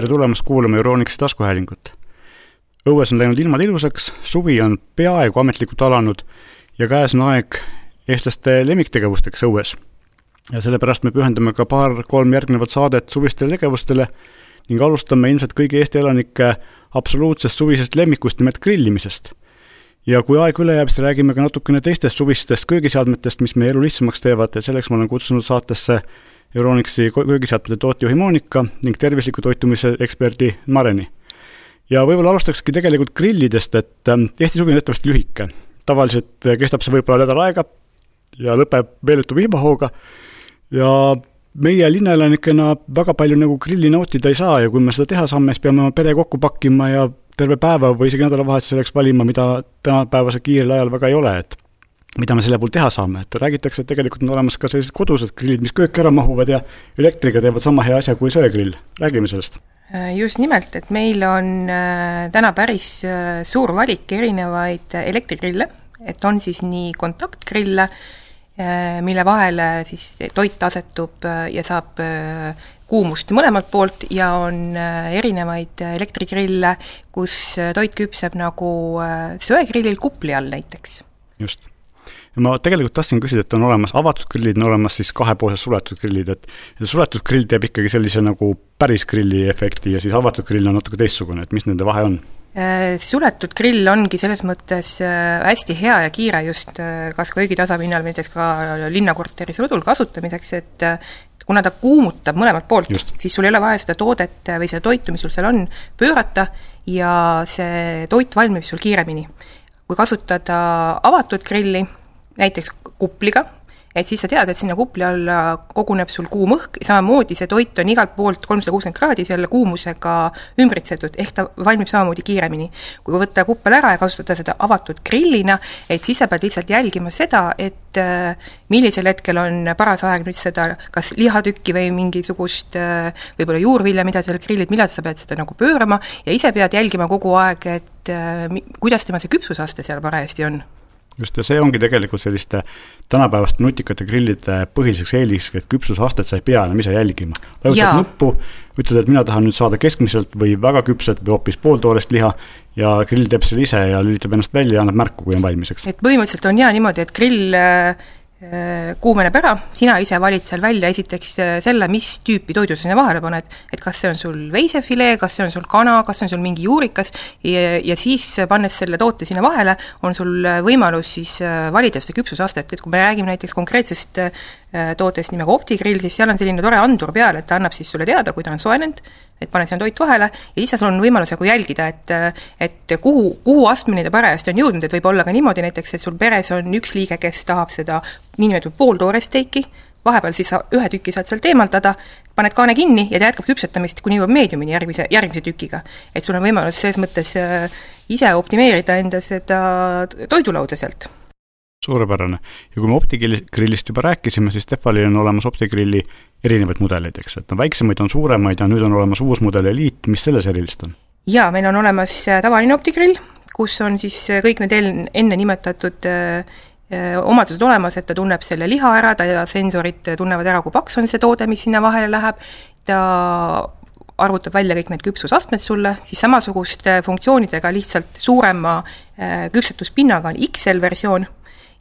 tere tulemast kuulama Euroniksi taskuhäälingut. õues on läinud ilmad ilusaks, suvi on peaaegu ametlikult alanud ja käes on aeg eestlaste lemmiktegevusteks õues. ja sellepärast me pühendame ka paar-kolm järgnevat saadet suvistele tegevustele ning alustame ilmselt kõigi Eesti elanike absoluutsest suvisest lemmikust, nimelt grillimisest. ja kui aeg üle jääb, siis räägime ka natukene teistest suvistest köögiseadmetest, mis meie elu lihtsamaks teevad ja selleks ma olen kutsunud saatesse Euronixi köögiseadmete tootejuhi Monika ning tervisliku toitumise eksperdi Mareni. ja võib-olla alustakski tegelikult grillidest, et ähm, Eesti suvi on jätkuvasti lühike. tavaliselt äh, kestab see võib-olla nädal aega ja lõpeb meeletu vihmahooga ja meie linnaelanikena väga palju nagu grilli nautida ei saa ja kui me seda teha saame, siis peame oma pere kokku pakkima ja terve päeva või isegi nädalavahetuseks valima, mida tänapäevasel kiirel ajal väga ei ole, et mida me selle puhul teha saame, et räägitakse, et tegelikult on olemas ka sellised kodused grillid, mis kööki ära mahuvad ja elektriga teevad sama hea asja kui söegrill, räägime sellest. Äh, just nimelt, et meil on äh, täna päris äh, suur valik erinevaid elektrigrille, et on siis nii kontaktgrille, mille vahele siis toit asetub ja saab kuumust mõlemalt poolt ja on erinevaid elektrigrille, kus toit küpseb nagu söegrillil kupli all näiteks. just ja ma tegelikult tahtsin küsida, et on olemas avatud grillid, on olemas siis kahepoolsed suletud grillid, et suletud grill teeb ikkagi sellise nagu päris grilli efekti ja siis avatud grill on natuke teistsugune, et mis nende vahe on? Äh, suletud grill ongi selles mõttes äh, hästi hea ja kiire just äh, kas köögi tasapinnal, näiteks ka linnakorteris rõdul kasutamiseks, et kuna ta kuumutab mõlemalt poolt, siis sul ei ole vaja seda toodet või seda toitu, mis sul seal on, pöörata ja see toit valmib sul kiiremini. kui kasutada avatud grilli, näiteks kupliga, et siis sa tead, et sinna kupli alla koguneb sul kuum õhk ja samamoodi see toit on igalt poolt kolmsada kuuskümmend kraadi selle kuumusega ümbritsetud, ehk ta valmib samamoodi kiiremini. kui võtta kuppel ära ja kasutada seda avatud grillina, et siis sa pead lihtsalt jälgima seda, et äh, millisel hetkel on paras aeg nüüd seda kas lihatükki või mingisugust äh, võib-olla juurvilja, mida sa grillid, millal sa pead seda nagu pöörama ja ise pead jälgima kogu aeg, et äh, kuidas tema see küpsusaste seal parajasti on just, ja see ongi tegelikult selliste tänapäevaste nutikate grillide põhiliseks eeliseks, et küpsusastet sa ei pea enam ise jälgima. vajutad nuppu, ütled, et mina tahan nüüd saada keskmiselt või väga küpset või hoopis pooltoorest liha ja grill teeb selle ise ja lülitab ennast välja ja annab märku, kui on valmis, eks. et põhimõtteliselt on jaa niimoodi, et grill äh, kuumeneb ära, sina ise valid seal välja esiteks äh, selle, mis tüüpi toidu sa sinna vahele paned, et kas see on sul veisefilee, kas see on sul kana, kas see on sul mingi juurikas. Ja, ja siis pannes selle toote sinna vahele, on sul võimalus siis äh, valida seda küpsusastet, et kui me räägime näiteks konkreetsest tootest nimega OptiGrill, siis seal on selline tore andur peal, et ta annab siis sulle teada, kui ta on soojenenud, et pane sinna toit vahele ja siis sul on võimalus nagu jälgida, et et kuhu, kuhu astmeni ta parajasti on jõudnud, et võib olla ka niimoodi näiteks, et sul peres on üks liige, kes tahab seda niinimetatud pooltoorest steiki, vahepeal siis sa ühe tüki saad sealt eemaldada, paned kaane kinni ja ta jätkab küpsetamist, kuni jõuab meediumini järgmise, järgmise tükiga. et sul on võimalus selles mõttes äh, ise optimeerida enda seda toidulauda sealt suurepärane. ja kui me OptiGrillist juba rääkisime, siis Tefalil on olemas OptiGrilli erinevaid mudeleid, eks, et no väiksemaid on suuremaid ja nüüd on olemas uus mudel Elite, mis selles erilist on? jaa, meil on olemas äh, tavaline OptiGrill, kus on siis äh, kõik need enne nimetatud äh, omadused olemas, et ta tunneb selle liha ära, ta sensorid tunnevad ära, kui paks on see toode, mis sinna vahele läheb, ta arvutab välja kõik need küpsusastmed sulle, siis samasuguste funktsioonidega lihtsalt suurema küpsetuspinnaga on XL versioon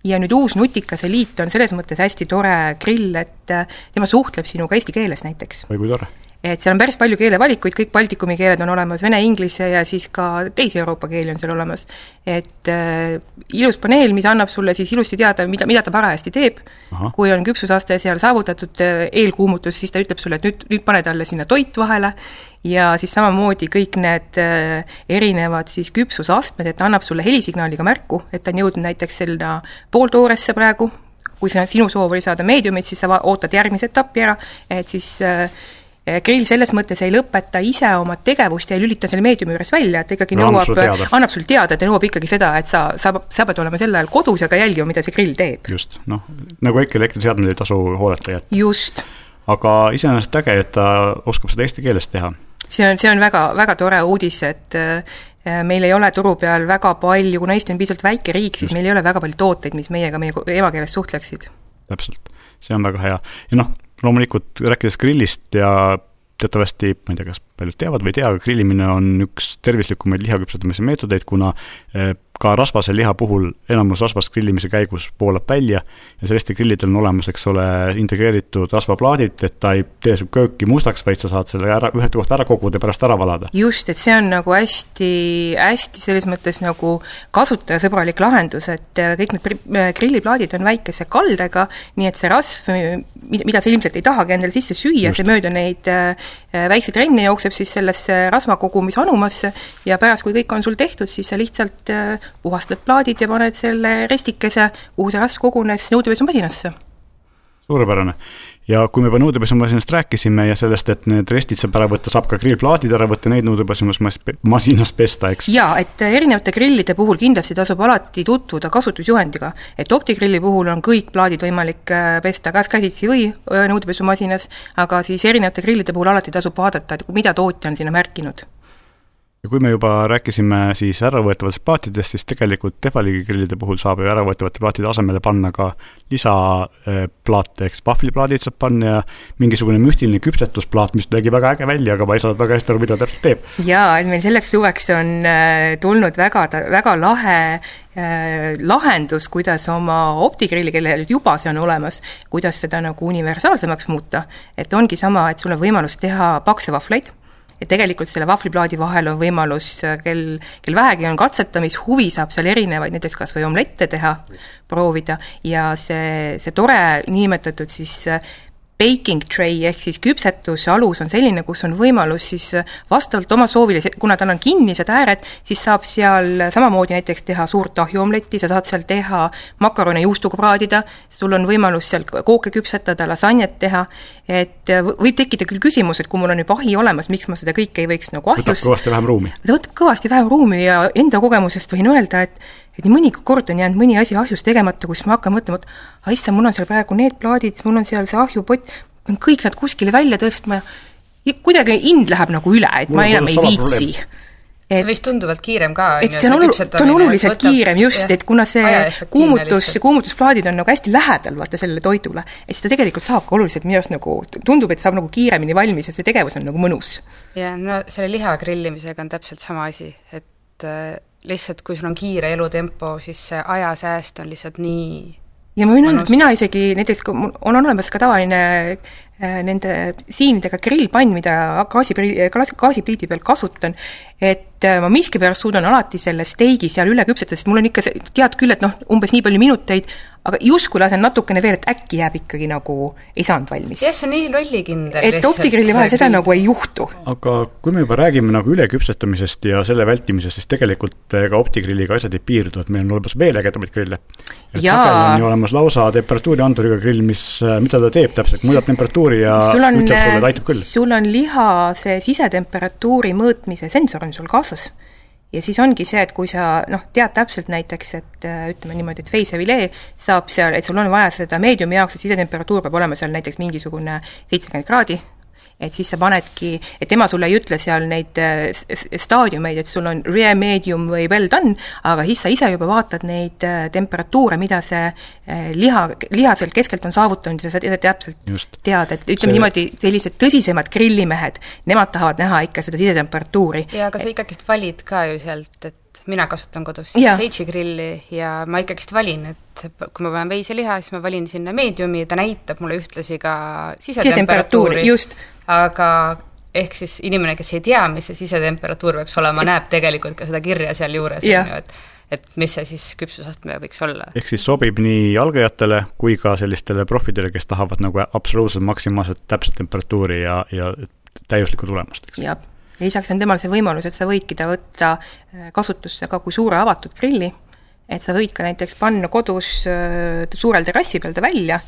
ja nüüd uus nutikas Elite on selles mõttes hästi tore grill, et tema suhtleb sinuga eesti keeles näiteks. oi kui tore et seal on päris palju keelevalikuid, kõik Baltikumi keeled on olemas, vene, inglise ja siis ka teisi Euroopa keeli on seal olemas. et äh, ilus paneel, mis annab sulle siis ilusti teada, mida, mida ta parajasti teeb, kui on küpsusaste seal saavutatud äh,, eelkuumutus, siis ta ütleb sulle, et nüüd, nüüd pane talle sinna toit vahele ja siis samamoodi kõik need äh, erinevad siis küpsusastmed, et ta annab sulle helisignaaliga märku, et ta on jõudnud näiteks sinna pooltooresse praegu, kui see on sinu soov oli saada meediumit, siis sa ootad järgmise etappi ära, et siis äh, Grill selles mõttes ei lõpeta ise oma tegevust ja ei lülita selle meediumi juures välja, et ikkagi no, nõuab, annab sul teada, ta nõuab ikkagi seda, et sa, sa, sa pead olema sel ajal kodus ja ka jälgima, mida see grill teeb. just, noh, nagu ikka elektriseadmeid ei tasu hooleta jätta. just. aga iseenesest äge, et ta oskab seda eesti keeles teha. see on, see on väga, väga tore uudis, et äh, meil ei ole turu peal väga palju, kuna Eesti on piisavalt väike riik, siis just. meil ei ole väga palju tooteid, mis meiega meie emakeeles suhtleksid. täpselt, see on väga hea ja noh loomulikult rääkides grillist ja teatavasti, ma ei tea, kas paljud teavad või ei tea, aga grillimine on üks tervislikumaid liha küpsetamise meetodeid, kuna eh, ka rasvase liha puhul enamus rasvast grillimise käigus voolab välja ja sellistel grillidel on olemas, eks ole, integreeritud rasvaplaadid, et ta ei tee su kööki mustaks, vaid sa saad selle ära, ühte kohta ära koguda ja pärast ära valada. just, et see on nagu hästi, hästi selles mõttes nagu kasutajasõbralik lahendus, et äh, kõik need äh, grilliplaadid on väikese kaldega, nii et see rasv, mida sa ilmselt ei tahagi endale sisse süüa, see mööda neid äh, väikseid renne jookseb siis sellesse rasvakogumisanumasse ja pärast, kui kõik on sul tehtud, siis sa lihtsalt puhastad plaadid ja paned selle restikese, kuhu see rasv kogunes, nõudepesumasinasse. suurepärane. ja kui me juba nõudepesumasinast rääkisime ja sellest, et need restid saab ära võtta, saab ka grillplaadid ära võtta, neid nõudepesumasinast pesta, eks? jaa, et erinevate grillide puhul kindlasti tasub alati tutvuda kasutusjuhendiga. et optigrilli puhul on kõik plaadid võimalik äh, pesta kas käsitsi või äh, nõudepesumasinas, aga siis erinevate grillide puhul alati tasub vaadata, et mida tootja on sinna märkinud ja kui me juba rääkisime siis äravõetavatest plaatidest, siis tegelikult Tefali grillide puhul saab ju äravõetavate plaatide asemele panna ka lisaplaate, ehk siis vahvliplaadid saab panna ja mingisugune müstiline küpsetusplaat, mis nägi väga äge välja, aga ma ei saanud väga hästi aru, mida täpselt teeb. jaa, et meil selleks suveks on äh, tulnud väga, väga lahe äh, lahendus, kuidas oma optigrilli, kellel juba see on olemas, kuidas seda nagu universaalsemaks muuta. et ongi sama, et sul on võimalus teha pakse vahvleid ja tegelikult selle vahvliplaadi vahel on võimalus, äh, kel, kel vähegi on katsetamishuvi, saab seal erinevaid, näiteks kas või omlette teha, proovida. Ja see, see tore niinimetatud siis äh, baking tray ehk siis küpsetuse alus on selline, kus on võimalus siis vastavalt oma soovile, kuna tal on kinnised ääred, siis saab seal samamoodi näiteks teha suurt ahjuomletti, sa saad seal teha makarone juustuga praadida, sul on võimalus seal kooke küpsetada, lasanjet teha, et võib tekkida küll küsimus, et kui mul on juba ahi olemas, miks ma seda kõike ei võiks nagu ahjus võtab kõvasti vähem ruumi. ta võtab kõvasti vähem ruumi ja enda kogemusest võin öelda, et et nii mõni kord on jäänud mõni asi ahjus tegemata, kus ma hakkan mõtlema, et ah issand, mul on seal praegu need plaadid, mul on seal see ahjupott, pean kõik nad kuskile välja tõstma ja kuidagi hind läheb nagu üle, et mul ma enam ei viitsi. et vist tunduvalt kiirem ka, on ju, see olu-, ta on oluliselt võtab, kiirem just, et kuna see kuumutus, kuumutusplaadid on nagu hästi lähedal vaata sellele toidule, et siis ta tegelikult saab ka oluliselt minu arust nagu, tundub, et saab nagu kiiremini valmis ja see tegevus on nagu mõnus. jah, no selle liha grillimisega on täpselt sama asi, et äh, lihtsalt kui sul on kiire elutempo, siis see ajasääst on lihtsalt nii ja ma võin öelda, et mina isegi näiteks, kui mul on olemas ka tavaline äh, nende siinidega grillpann, mida gaasi, gaasipliidi peal kasutan, et äh, ma miskipärast suudan alati selle steigi seal üle küpsetada, sest mul on ikka see, tead küll, et noh, umbes nii palju minuteid, aga justkui lasen natukene veel, et äkki jääb ikkagi nagu, ei saanud valmis. jah, see on nii lollikindel et optigrilli vahel seda nagu ei juhtu. aga kui me juba räägime nagu üleküpsetamisest ja selle vältimisest, siis tegelikult ka optigrilliga asjad ei piirdu, et meil on olemas veel ägedamaid grille. et sageli on ju olemas lausa temperatuurianduriga grill, mis, mida ta teeb täpselt, muudab temperatuuri ja on, ütleb sulle, et aitab küll. sul on liha see sisetemperatuuri mõõtmise sensor on sul kaasas ja siis ongi see, et kui sa noh, tead täpselt näiteks, et äh, ütleme niimoodi, et veise filee saab seal, et sul on vaja seda meediumi jaoks, et sisetemperatuur peab olema seal näiteks mingisugune seitsekümmend kraadi, et siis sa panedki, et tema sulle ei ütle seal neid äh, staadiumeid, et sul on rare, medium või well done, aga siis sa ise juba vaatad neid äh, temperatuure, mida see äh, liha, liha sealt keskelt on saavutanud ja sa tead täpselt, tead, et ütleme see... niimoodi, sellised tõsisemad grillimehed, nemad tahavad näha ikka seda sisetemperatuuri. ja aga sa ikkagist valid ka ju sealt, et mina kasutan kodus Seichi grilli ja ma ikkagist valin, et kui ma panen veiseliha, siis ma valin sinna meediumi ja ta näitab mulle ühtlasi ka sisetemperatuuri. just aga ehk siis inimene, kes ei tea, mis see sisetemperatuur peaks olema, näeb tegelikult ka seda kirja sealjuures, on ju, et et mis see siis küpsusastme võiks olla. ehk siis sobib nii algajatele kui ka sellistele profidele, kes tahavad nagu absoluutselt maksimaalselt täpset temperatuuri ja, ja täiuslikku tulemust, eks. jah, ja lisaks on temal see võimalus, et sa võidki ta võtta äh, kasutusse ka kui suure avatud grilli, et sa võid ka näiteks panna kodus äh, suurel terrassi peal ta välja,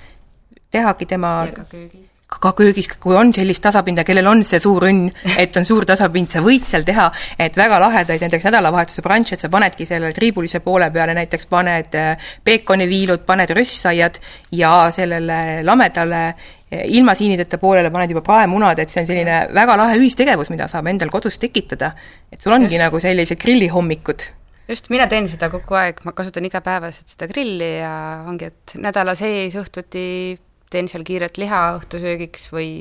tehagi tema ja ka köögis ka köögis, kui on sellist tasapinda, kellel on see suur õnn, et on suur tasapind, sa võid seal teha, et väga lahedaid näiteks nädalavahetuse brunch, et sa panedki selle triibulise poole peale näiteks paned äh, peekoniviilud, paned röstsaiad ja sellele lamedale äh, ilma siinideta poolele paned juba praemunad, et see on selline väga lahe ühistegevus, mida saab endal kodus tekitada. et sul ongi Just. nagu sellised grillihommikud just, mina teen seda kogu aeg, ma kasutan igapäevaselt seda grilli ja ongi, et nädala sees õhtuti teen seal kiiret liha õhtusöögiks või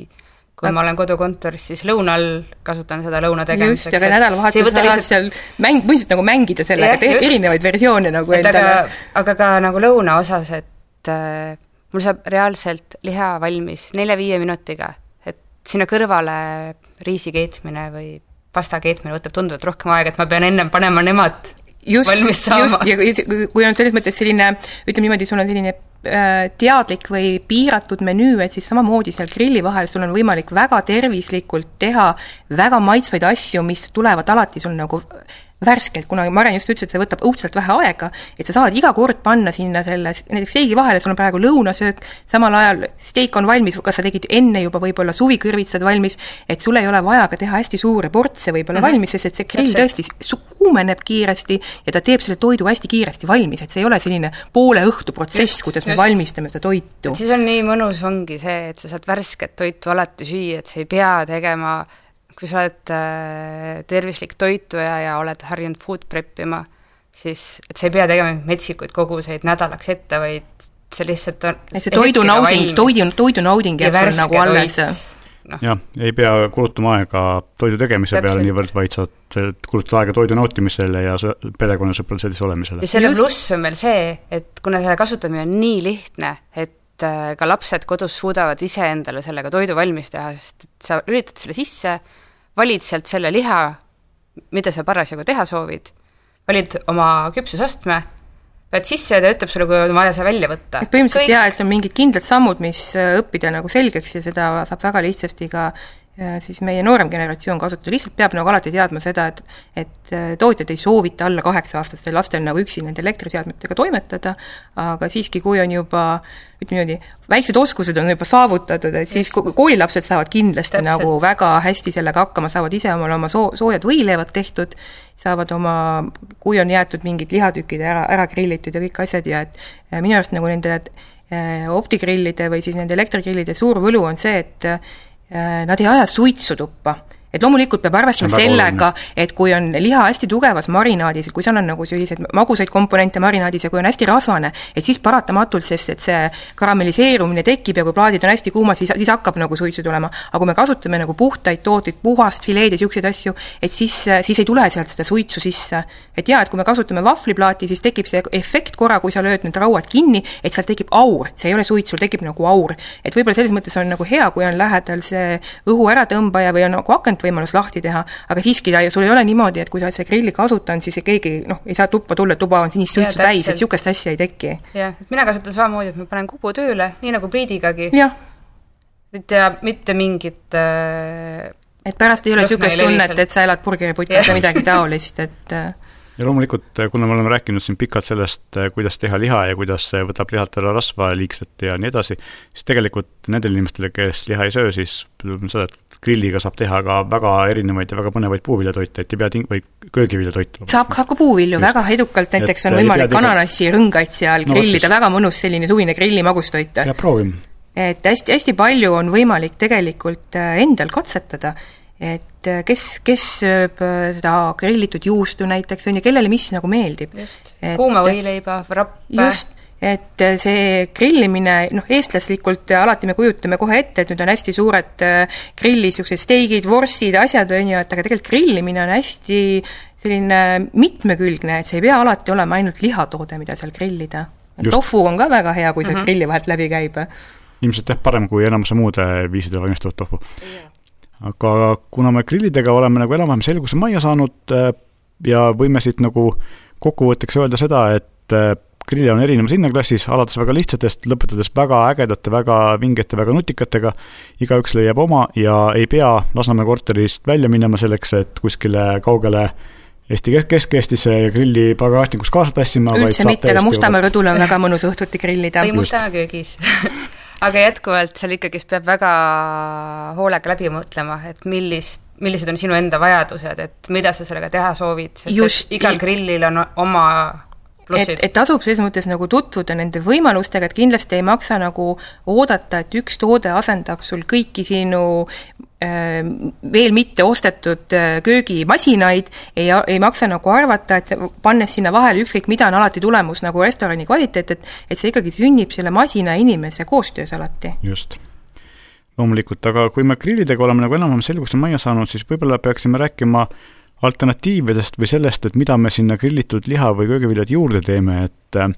kui aga... ma olen kodukontoris, siis lõunal kasutan seda lõuna tegemiseks. just, aga nädalavahetusel saad lihtsalt... seal mäng, põhimõtteliselt nagu mängida sellega, et erinevaid versioone nagu et endale. aga ka nagu lõuna osas, et äh, mul saab reaalselt liha valmis nelja-viie minutiga, et sinna kõrvale riisi keetmine või pasta keetmine võtab tunduvalt rohkem aega, et ma pean ennem panema nemad just, saama. ja kui on selles mõttes selline, ütleme niimoodi, sul on selline äh, teadlik või piiratud menüü, et siis samamoodi seal grilli vahel sul on võimalik väga tervislikult teha väga maitsvaid asju, mis tulevad alati sul nagu värskelt, kuna Maren just ütles, et see võtab õudselt vähe aega, et sa saad iga kord panna sinna selle, näiteks steigi vahele, sul on praegu lõunasöök, samal ajal steik on valmis, kas sa tegid enne juba võib-olla suvikõrvitsad valmis, et sul ei ole vaja ka teha hästi suuri portse võib-olla mm -hmm. valmis, sest et see grill tõesti kuumeneb kiiresti ja ta teeb selle toidu hästi kiiresti valmis, et see ei ole selline poole õhtu protsess, kuidas me just. valmistame seda toitu. siis on nii mõnus, ongi see, et sa saad värsket toitu alati süüa, et sa ei pea tegema kui sa oled äh, tervislik toituja ja oled harjunud food prep ima, siis et sa ei pea tegema metsikuid koguseid nädalaks ette, vaid see lihtsalt on et see toidunauding, toidu, toidunauding jääb sul nagu alles. Jah, ei pea kulutama aega toidu tegemise Täpselt. peale niivõrd, vaid saad kulutada aega toidu nautimisele ja perekonnasõprade sees olemisele. ja selle pluss on veel see, et kuna selle kasutamine on nii lihtne, et äh, ka lapsed kodus suudavad iseendale sellega toidu valmis teha, sest et sa lülitad selle sisse, valid sealt selle liha, mida sa parasjagu teha soovid, valid oma küpsusastme, paned sisse ja ta ütleb sulle, kui on vaja see välja võtta. et põhimõtteliselt Kõik... jaa, et on mingid kindlad sammud, mis äh, õppida nagu selgeks ja seda saab väga lihtsasti ka siis meie noorem generatsioon kasutada, lihtsalt peab nagu alati teadma seda, et et äh, tootjad ei soovita alla kaheksa-aastastel lastel nagu üksi nende elektriseadmetega toimetada, aga siiski, kui on juba ütleme niimoodi, väiksed oskused on juba saavutatud, et siis koolilapsed saavad kindlasti Täpselt. nagu väga hästi sellega hakkama, saavad ise omale oma soo-, soojad võileivad tehtud, saavad oma, kui on jäetud mingid lihatükid ära, ära grillitud ja kõik asjad ja et minu arust nagu nende äh, optigrillide või siis nende elektrigrillide suur võlu on see, et Äh, nad ei aja suitsu tuppa et loomulikult peab arvestama sellega, et kui on liha hästi tugevas marinaadis, et kui seal on nagu selliseid magusaid komponente marinaadis ja kui on hästi rasvane, et siis paratamatult, sest et see karamelliseerumine tekib ja kui plaadid on hästi kuumad, siis, siis hakkab nagu suitsu tulema. aga kui me kasutame nagu puhtaid tooteid, puhast fileed ja niisuguseid asju, et siis, siis ei tule sealt seda suitsu sisse. et jaa, et kui me kasutame vahvliplaati, siis tekib see efekt korra, kui sa lööd need rauad kinni, et sealt tekib aur, see ei ole suits, sul tekib nagu aur. et võib-olla selles mõttes on nagu hea, kui on lähedal see õhu äratõmbaja või on nagu akent ainult võimalus lahti teha, aga siiski ta, sul ei ole niimoodi, et kui sa oled seda grilli kasutanud, siis keegi noh, ei saa tuppa tulla, tuba on sinist suitsu täis, et niisugust asja ei teki. jah, et mina kasutan samamoodi, et ma panen kubu tööle, nii nagu Priidikagi. et ja mitte mingit äh, et pärast ei ole niisugust tunnet, et sa elad burgeriputkis või midagi taolist, et äh, ja loomulikult, kuna me oleme rääkinud siin pikalt sellest, kuidas teha liha ja kuidas see võtab lihalt ära rasva liigset ja nii edasi, siis tegelikult nendele inimestele, kes liha ei söö, siis seda, et grilliga saab teha ka väga erinevaid ja väga põnevaid puuviljatoite, et ei pea ting-, või köögiviljatoite. saab, ka puuvilju Just. väga edukalt, näiteks et on võimalik ananassi rõngaid seal no, grillida, väga mõnus selline suvine grilli magustoit. peab proovima. et hästi, hästi palju on võimalik tegelikult äh, endal katsetada, et äh, kes, kes sööb äh, seda grillitud juustu näiteks, on ju, kellele mis nagu meeldib. just, kuuma võileiba, rappe. just et äh, see grillimine, noh, eestlaslikult alati me kujutame kohe ette, et nüüd on hästi suured grilli niisugused steigid, vorstid, asjad, on ju, et aga tegelikult grillimine on hästi selline mitmekülgne, et see ei pea alati olema ainult lihatoode, mida seal grillida. tofu on ka väga hea, kui see mm -hmm. grilli vahelt läbi käib. ilmselt jah, parem kui enamuse muude viisidel valmistatud tofu yeah.. Aga kuna me grillidega oleme nagu enam-vähem selguse majja saanud äh, ja võime siit nagu kokkuvõtteks öelda seda, et grille on erinevas hinnaklassis, alates väga lihtsatest, lõpetades väga ägedate, väga vingete, väga nutikatega. igaüks leiab oma ja ei pea Lasnamäe korterist välja minema selleks, et kuskile kaugele Eesti Kesk-Eestisse grilli pagasnikus kaasa tassima. üldse mitte, aga Mustamäe rõdul on väga mõnus õhtuti grillida. või Mustamäe köögis aga jätkuvalt seal ikkagist peab väga hoolega läbi mõtlema, et millist millised on sinu enda vajadused, et mida sa sellega teha soovid, sest Just, igal grillil on oma et, et tasub selles mõttes nagu tutvuda nende võimalustega, et kindlasti ei maksa nagu oodata, et üks toode asendab sul kõiki sinu äh, veel mitte ostetud äh, köögimasinaid, ei, ei maksa nagu arvata, et see, pannes sinna vahele ükskõik mida, on alati tulemus nagu restorani kvaliteet, et et see ikkagi sünnib selle masina ja inimese koostöös alati. just. Loomulikult, aga kui me grillidega oleme nagu enam-vähem selguse majja saanud, siis võib-olla peaksime rääkima alternatiividest või sellest, et mida me sinna grillitud liha või köögiviljad juurde teeme, et äh,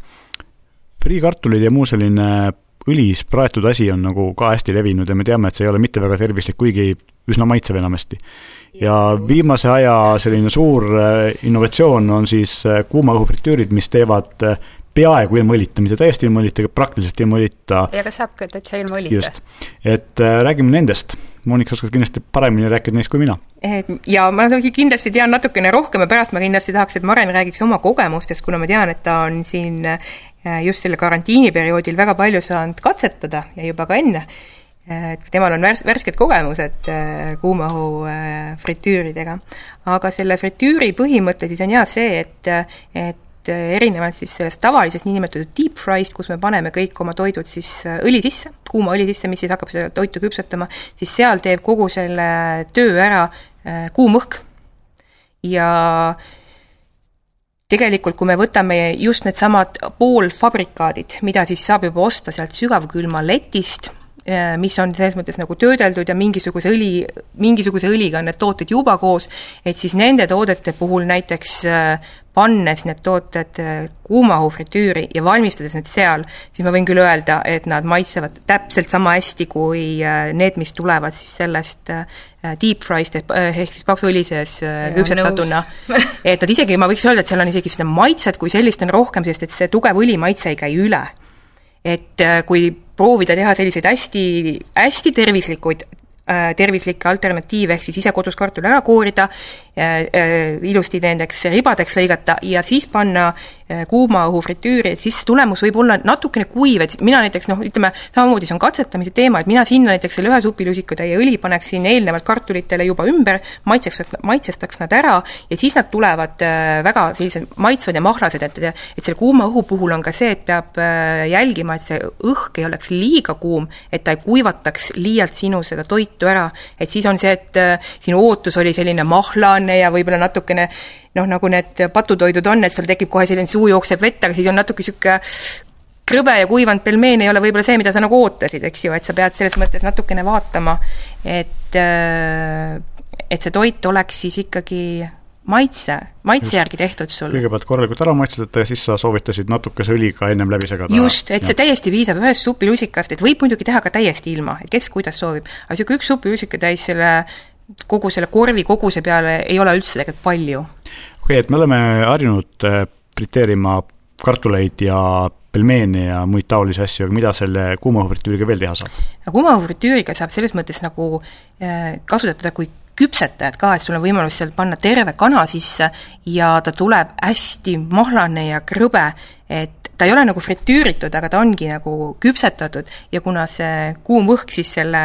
friikartulid ja muu selline õlis praetud asi on nagu ka hästi levinud ja me teame, et see ei ole mitte väga tervislik, kuigi üsna maitsev enamasti. ja viimase aja selline suur äh, innovatsioon on siis äh, kuuma õhu fritüürid, mis teevad peaaegu ilma õlita, mitte täiesti ilma õlita, aga praktiliselt ilma õlita. ja kas saab ka täitsa ilma õlita? just, et räägime nendest. Monika, sa oskad kindlasti paremini rääkida neist kui mina. ja ma kindlasti tean natukene rohkem ja pärast ma kindlasti tahaks, et Maren räägiks oma kogemustest, kuna ma tean, et ta on siin äh, just selle karantiiniperioodil väga palju saanud katsetada ja juba ka enne et temal on värs-, värsked kogemused kuumaõhu fritüüridega. aga selle fritüüri põhimõte siis on jah see, et, et äh, erinevalt siis sellest tavalisest niinimetatud deep fry'st, kus me paneme kõik oma toidud siis äh, õli sisse, kuuma õli sisse, mis siis hakkab seda toitu küpsetama, siis seal teeb kogu selle töö ära äh, kuum õhk. ja tegelikult, kui me võtame just needsamad poolfabrikaadid, mida siis saab juba osta sealt sügavkülma letist, mis on selles mõttes nagu töödeldud ja mingisuguse õli, mingisuguse õliga on need tooted juba koos, et siis nende toodete puhul näiteks pannes need tooted äh, kuumahufritüüri ja valmistades need seal, siis ma võin küll öelda, et nad maitsevad täpselt sama hästi kui äh, need, mis tulevad siis sellest äh, deep fry'st ehk siis paksuõli sees küpsetatuna. et nad isegi, ma võiks öelda, et seal on isegi seda maitset kui sellist on rohkem, sest et see tugev õlimaitse ei käi üle. et kui proovida teha selliseid hästi, hästi tervislikuid tervislikke alternatiive, ehk siis ise kodus kartul ära koorida, äh, äh, ilusti nendeks ribadeks lõigata ja siis panna kuuma õhu fritüüri, et siis tulemus võib olla natukene kuiv, et mina näiteks noh, ütleme samamoodi see on katsetamise teema, et mina sinna näiteks selle ühe supilusikutäie õli paneksin eelnevalt kartulitele juba ümber, maitseks, maitsestaks nad ära ja siis nad tulevad väga sellised maitsvad ja mahlased, et et selle kuuma õhu puhul on ka see, et peab jälgima, et see õhk ei oleks liiga kuum, et ta ei kuivataks liialt sinu seda toitu ära, et siis on see, et sinu ootus oli selline mahlane ja võib-olla natukene noh, nagu need patutoidud on, et seal tekib kohe selline suu jookseb vett, aga siis on natuke niisugune krõbe ja kuivanud pelmeen ei ole võib-olla see, mida sa nagu ootasid, eks ju, et sa pead selles mõttes natukene vaatama, et äh, et see toit oleks siis ikkagi maitse, maitse järgi tehtud sul. kõigepealt korralikult ära maitsetada ja siis sa soovitasid natukese õliga ennem läbi segada. just, et see täiesti piisab ühest supilusikast, et võib muidugi teha ka täiesti ilma, et kes kuidas soovib, aga niisugune üks supilusikatäis selle kogu selle korvi koguse peale ei ole üldse tegelikult palju. okei okay,, et me oleme harjunud äh, friteerima kartuleid ja pelmeene ja muid taolisi asju, aga mida selle kuumahufritüüriga veel teha saab? kuumahufritüüriga saab selles mõttes nagu äh, kasutada kui küpsetajad ka, et sul on võimalus seal panna terve kana sisse ja ta tuleb hästi mahlane ja krõbe, et ta ei ole nagu fritüüritud, aga ta ongi nagu küpsetatud ja kuna see kuum õhk siis selle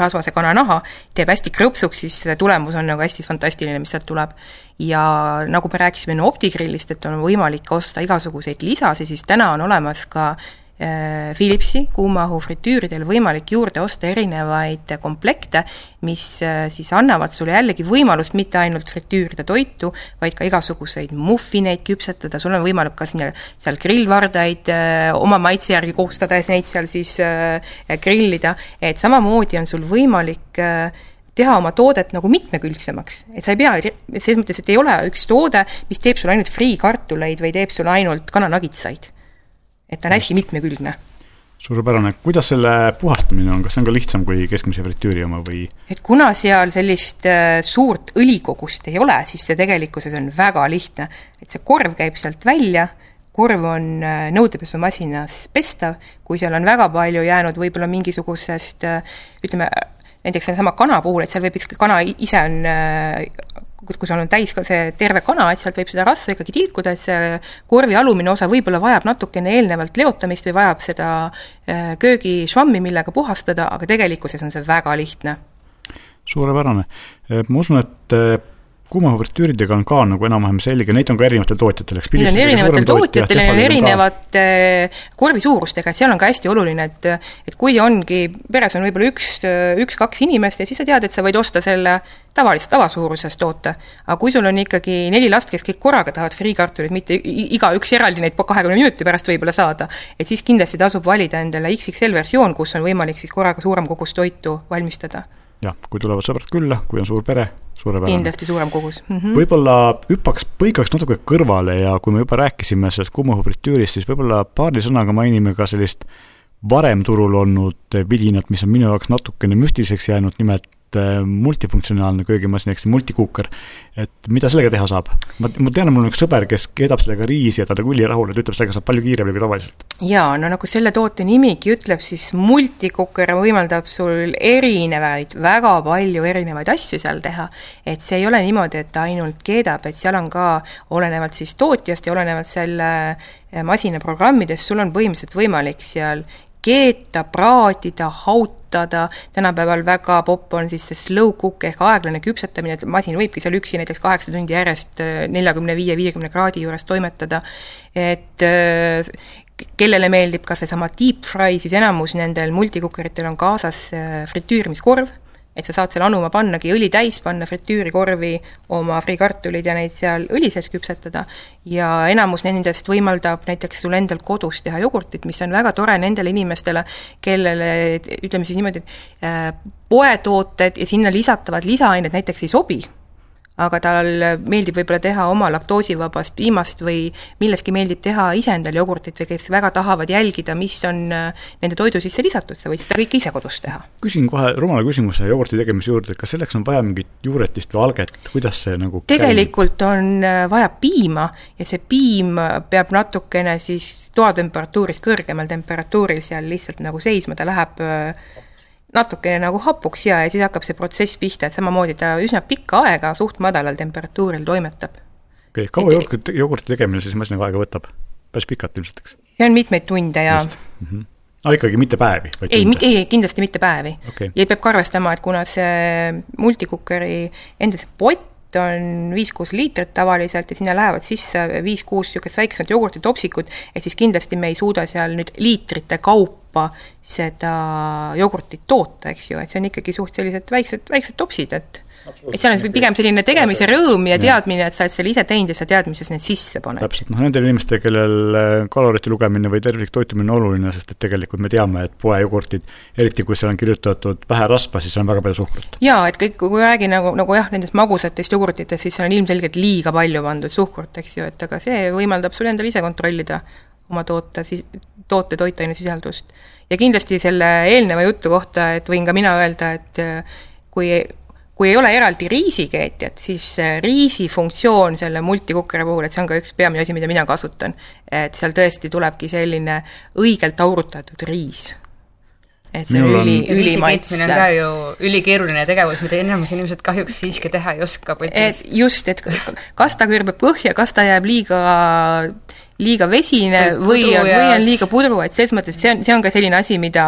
rasvase kananaha teeb hästi krõpsuks, siis see tulemus on nagu hästi fantastiline, mis sealt tuleb. ja nagu me rääkisime enne optigrillist, et on võimalik osta igasuguseid lisasid, siis täna on olemas ka Äh, Philipsi kuumaõhu fritüüridel võimalik juurde osta erinevaid komplekte, mis äh, siis annavad sulle jällegi võimalust mitte ainult fritüürida toitu, vaid ka igasuguseid muffineid küpsetada, sul on võimalik ka sinna seal grillvardaid äh, oma maitse järgi koostades neid seal siis grillida, et samamoodi on sul võimalik teha oma toodet nagu mitmekülgsemaks, et sa ei pea, selles mõttes, et ei ole üks toode, mis teeb sulle ainult friikartuleid või teeb sulle ainult kananagitsaid et ta on hästi mitmekülgne. Suurepärane, kuidas selle puhastamine on, kas see on ka lihtsam kui keskmise fritüüri oma või? et kuna seal sellist äh, suurt õlikogust ei ole, siis see tegelikkuses on väga lihtne. et see korv käib sealt välja, korv on äh, nõudepesumasinas pestav, kui seal on väga palju jäänud võib-olla mingisugusest äh, ütleme, näiteks sellesama kana puhul, et seal võib ikkagi, kana ise on kui sul on täis ka see terve kana, et sealt võib seda rasva ikkagi tilkuda, et see korvi alumine osa võib-olla vajab natukene eelnevalt leotamist või vajab seda äh, köögišvammi, millega puhastada, aga tegelikkuses on see väga lihtne. suurepärane. Äh, ma usun, et äh, kuumafritüüridega on ka nagu enam-vähem selge, neid on ka erinevatel tootjatel, eks? Neil on erinevatel tootjatel, neil on erinevate korvi suurustega, et seal on ka hästi oluline, et et kui ongi, peres on võib-olla üks, üks-kaks inimest ja siis sa tead, et sa võid osta selle tavalist, tavasuuruses toote. aga kui sul on ikkagi neli last, kes kõik korraga tahavad friikartulit, mitte igaüks eraldi neid kahekümne minuti pärast võib-olla saada, et siis kindlasti tasub valida endale XXL versioon, kus on võimalik siis korraga suurem kogus toitu valmistada jah, kui tulevad sõbrad külla, kui on suur pere, suurepärane. kindlasti suurem kogus mm -hmm.. võib-olla hüppaks, põikaks natuke kõrvale ja kui me juba rääkisime sellest kuumuõhufritüürist, siis võib-olla paari sõnaga mainime ka sellist varem turul olnud vidinat, mis on minu jaoks natukene müstiliseks jäänud, nimelt multifunktsionaalne köögimasin ehk see multikuuker, et mida sellega teha saab? ma, ma tean, et mul on üks sõber, kes keedab sellega riisi ja ta on ülirahul ta ütleb, sellega saab palju kiiremini kui tavaliselt. jaa, no nagu selle toote nimigi ütleb, siis multikuker võimaldab sul erinevaid, väga palju erinevaid asju seal teha. et see ei ole niimoodi, et ta ainult keedab, et seal on ka, olenevalt siis tootjast ja olenevalt selle eh, masina programmidest, sul on põhimõtteliselt võimalik seal keeta, praadida, hautada, tänapäeval väga popp on siis see slow cook ehk aeglane küpsetamine, et masin võibki seal üksi näiteks kaheksa tundi järjest äh, neljakümne viie, viiekümne kraadi juures toimetada, et äh, kellele meeldib ka seesama deep fry, siis enamus nendel multikukeritel on kaasas äh, fritüürimiskorv et sa saad selle anuma pannagi õli täis, panna fritüürikorvi oma friikartulid ja neid seal õli sees küpsetada. ja enamus nendest võimaldab näiteks sul endal kodus teha jogurtit, mis on väga tore nendele inimestele, kellele ütleme siis niimoodi, et äh, poetooted ja sinna lisatavad lisaained näiteks ei sobi aga tal meeldib võib-olla teha oma laktoosivabast piimast või millestki meeldib teha ise endale jogurtit või kes väga tahavad jälgida, mis on äh, nende toidu sisse lisatud, sa võid seda kõike ise kodus teha. küsin kohe rumala küsimuse jogurti tegemise juurde, kas selleks on vaja mingit juuretist või alget, kuidas see nagu tegelikult käib? on äh, vaja piima ja see piim peab natukene siis toatemperatuurist kõrgemal temperatuuril seal lihtsalt nagu seisma, ta läheb äh, natukene nagu hapuks ja, ja siis hakkab see protsess pihta, et samamoodi ta üsna pikka aega suht madalal temperatuuril toimetab. okei okay,, kaua jogurti, jogurti tegemine siis masinaga aega võtab? päris pikalt ilmselt, eks? see on mitmeid tunde ja mm -hmm. aga ikkagi mitte päevi? ei, ei, kindlasti mitte päevi okay.. ja peab ka arvestama, et kuna see multikukeri enda see pott on viis-kuus liitrit tavaliselt ja sinna lähevad sisse viis-kuus niisugust väiksemat jogurtitopsikut, et siis kindlasti me ei suuda seal nüüd liitrite kaupa seda jogurtit toota, eks ju, et see on ikkagi suht sellised väiksed, väiksed topsid, et et seal on pigem selline tegemise rõõm ja teadmine, et sa oled selle ise teinud ja sa tead, mis sa need sisse paned. täpselt, noh nendel inimestel, kellel äh, kalorite lugemine või tervislik toitumine on oluline, sest et tegelikult me teame, et poejogurtid, eriti kui seal on kirjutatud vähe rasva, siis seal on väga palju suhkrut. jaa, et kõik, kui räägi nagu, nagu jah, nendest magusatest jogurtitest, siis seal on ilmselgelt liiga palju pandud suhkrut, eks ju, et aga see võimaldab sul endal ise kontrollida oma toote siis, toote toitainesisaldust. ja kindlasti selle eelneva jutu kohta, et võin ka mina öelda, et äh, kui kui ei ole eraldi riisikeetjat, siis riisi funktsioon selle multikukeri puhul, et see on ka üks peamine asi, mida mina kasutan, et seal tõesti tulebki selline õigelt aurutatud riis et see Minul on üli, ülimaitse. on ka ju ülikeeruline tegevus, mida enamus inimesed kahjuks siiski teha ei oska. et just, et kas ta kõrbeb põhja, kas ta jääb liiga liiga vesine või, või on, või on liiga pudru, et selles mõttes see on, see on ka selline asi, mida